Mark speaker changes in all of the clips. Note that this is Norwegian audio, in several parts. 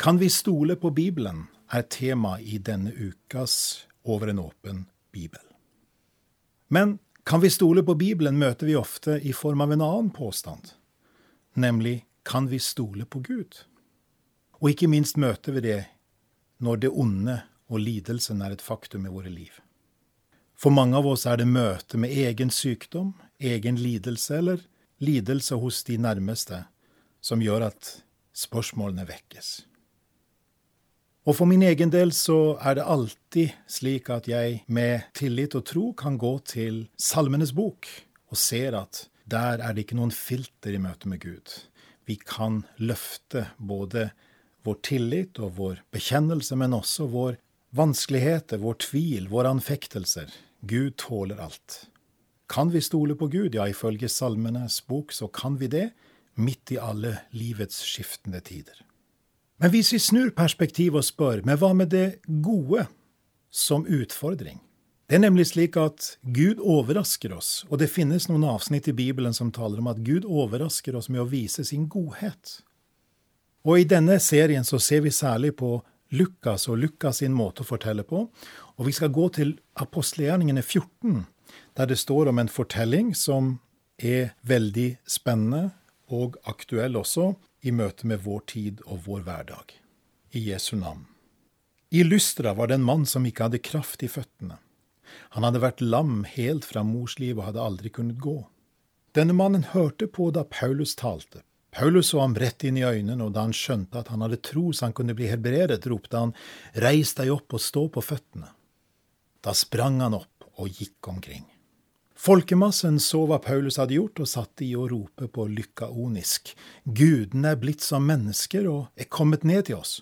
Speaker 1: Kan vi stole på Bibelen? er tema i denne ukas Over en åpen bibel. Men kan vi stole på Bibelen, møter vi ofte i form av en annen påstand, nemlig kan vi stole på Gud? Og ikke minst møter vi det når det onde og lidelsen er et faktum i våre liv. For mange av oss er det møte med egen sykdom, egen lidelse eller lidelse hos de nærmeste som gjør at spørsmålene vekkes. Og for min egen del så er det alltid slik at jeg med tillit og tro kan gå til Salmenes bok og ser at der er det ikke noen filter i møte med Gud. Vi kan løfte både vår tillit og vår bekjennelse, men også vår vanskeligheter, vår tvil, våre anfektelser. Gud tåler alt. Kan vi stole på Gud? Ja, ifølge Salmenes bok så kan vi det, midt i alle livets skiftende tider. Men hvis vi snur perspektivet og spør, men hva med det gode som utfordring? Det er nemlig slik at Gud overrasker oss, og det finnes noen avsnitt i Bibelen som taler om at Gud overrasker oss med å vise sin godhet. Og i denne serien så ser vi særlig på Lukas og Lukas sin måte å fortelle på, og vi skal gå til apostelgjerningene 14, der det står om en fortelling som er veldig spennende og aktuell også, i møte med vår tid og vår hverdag. I Jesu navn. I Lystra var det en mann som ikke hadde kraft i føttene. Han hadde vært lam helt fra mors liv og hadde aldri kunnet gå. Denne mannen hørte på da Paulus talte. Paulus så ham rett inn i øynene, og da han skjønte at han hadde tro så han kunne bli helbredet, ropte han, Reis deg opp og stå på føttene. Da sprang han opp og gikk omkring. Folkemassen så hva Paulus hadde gjort, og satt i å rope på lykkaonisk. Gudene er blitt som mennesker og er kommet ned til oss.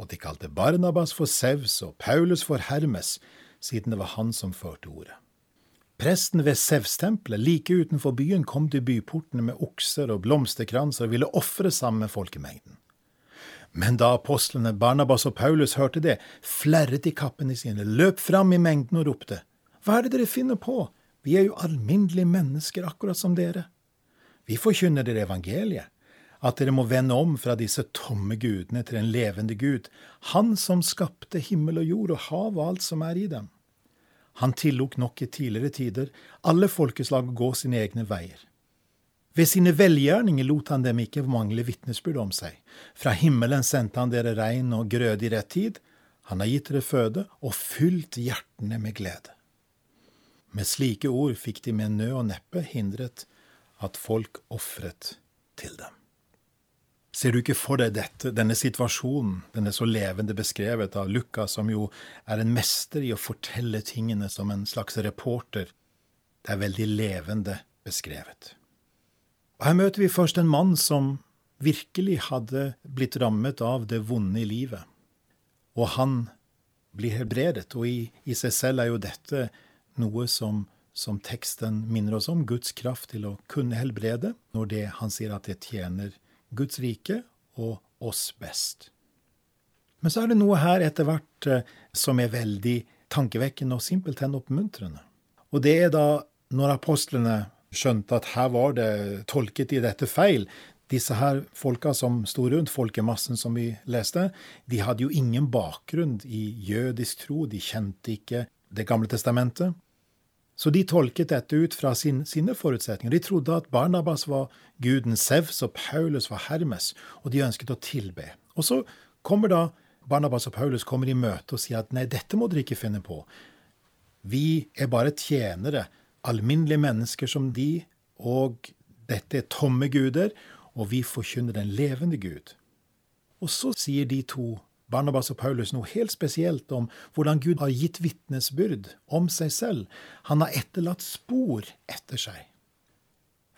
Speaker 1: Og de kalte Barnabas for Sevs og Paulus for Hermes, siden det var han som førte ordet. Presten ved Sevstempelet, like utenfor byen, kom til byportene med okser og blomsterkranser og ville ofre sammen med folkemengden. Men da apostlene Barnabas og Paulus hørte det, flerret de kappene sine, løp fram i mengden og ropte, Hva er det dere finner på? Vi er jo alminnelige mennesker, akkurat som dere. Vi forkynner dere evangeliet, at dere må vende om fra disse tomme gudene til en levende Gud, Han som skapte himmel og jord og hav og alt som er i dem. Han tillot nok i tidligere tider alle folkeslag å gå sine egne veier. Ved sine velgjerninger lot han dem ikke mangle vitnesbyrd om seg. Fra himmelen sendte han dere regn og grøde i rett tid. Han har gitt dere føde og fylt hjertene med glede. Med slike ord fikk de med nød og neppe hindret at folk ofret til dem. Ser du ikke for deg dette, denne situasjonen, den er så levende beskrevet av Lukas, som jo er en mester i å fortelle tingene som en slags reporter. Det er veldig levende beskrevet. Og Her møter vi først en mann som virkelig hadde blitt rammet av det vonde i livet. Og han blir helbredet, og i, i seg selv er jo dette noe som, som teksten minner oss om, Guds kraft til å kunne helbrede, når det, han sier at det tjener Guds rike og oss best. Men så er det noe her etter hvert eh, som er veldig tankevekkende og simpelthen oppmuntrende. Og det er da når apostlene skjønte at her var det tolket i dette feil. Disse her folka som sto rundt, folkemassen som vi leste, de hadde jo ingen bakgrunn i jødisk tro, de kjente ikke Det gamle testamentet. Så de tolket dette ut fra sin, sine forutsetninger. De trodde at Barnabas var guden Sevs og Paulus var Hermes, og de ønsket å tilbe. Og så kommer da Barnabas og Paulus kommer i møte og sier at nei, dette må dere ikke finne på. Vi er bare tjenere, alminnelige mennesker som de, og dette er tomme guder, og vi forkynner den levende Gud. Og så sier de to Barnabas og Paulus noe helt spesielt om hvordan Gud har gitt vitnesbyrd om seg selv. Han har etterlatt spor etter seg.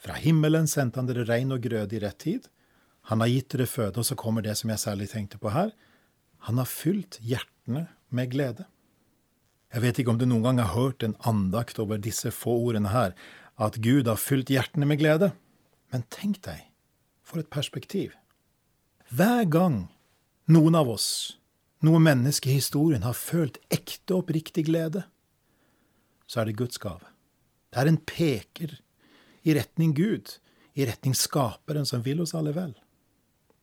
Speaker 1: Fra himmelen sendte han dere regn og grøde i rett tid. Han har gitt dere føde, og så kommer det som jeg særlig tenkte på her. Han har fylt hjertene med glede. Jeg vet ikke om du noen gang har hørt en andakt over disse få ordene her, at Gud har fylt hjertene med glede. Men tenk deg, for et perspektiv. Hver gang noen av oss, noe menneske i historien, har følt ekte, oppriktig glede, så er det Guds gave. Det er en peker i retning Gud, i retning Skaperen som vil oss alle vel.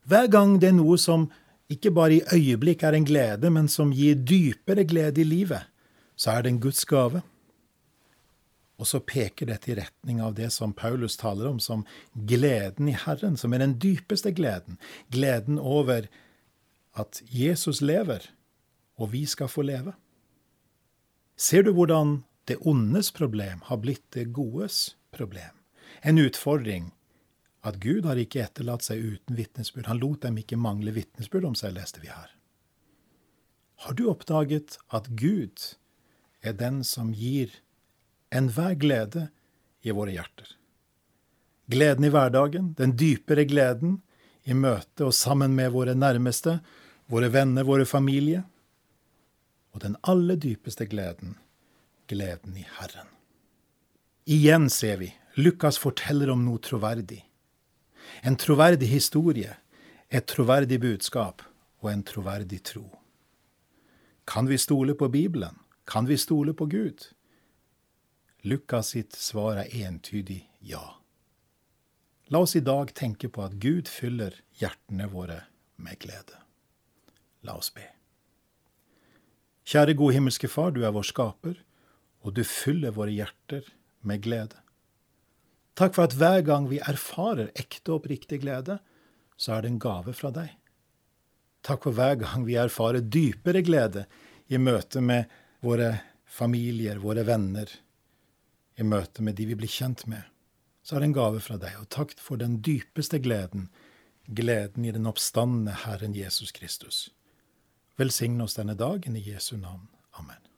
Speaker 1: Hver gang det er noe som ikke bare i øyeblikk er en glede, men som gir dypere glede i livet, så er det en Guds gave. Og så peker dette i retning av det som Paulus taler om som gleden i Herren, som er den dypeste gleden. Gleden over at Jesus lever, og vi skal få leve. Ser du hvordan det ondes problem har blitt det godes problem? En utfordring at Gud har ikke etterlatt seg uten vitnesbyrd. Han lot dem ikke mangle vitnesbyrd om seg, leste vi her. Har du oppdaget at Gud er den som gir enhver glede i våre hjerter? Gleden i hverdagen, den dypere gleden i møte og sammen med våre nærmeste, våre venner, våre familie. Og den aller dypeste gleden, gleden i Herren. Igjen ser vi Lukas forteller om noe troverdig. En troverdig historie, et troverdig budskap og en troverdig tro. Kan vi stole på Bibelen? Kan vi stole på Gud? Lukas sitt svar er entydig ja. La oss i dag tenke på at Gud fyller hjertene våre med glede. La oss be. Kjære gode himmelske Far, du er vår skaper, og du fyller våre hjerter med glede. Takk for at hver gang vi erfarer ekte og oppriktig glede, så er det en gave fra deg. Takk for hver gang vi erfarer dypere glede i møte med våre familier, våre venner, i møte med de vi blir kjent med, så er det en gave fra deg. Og takk for den dypeste gleden, gleden i den oppstandende Herren Jesus Kristus. Velsign oss denne dagen i Jesu navn. Amen.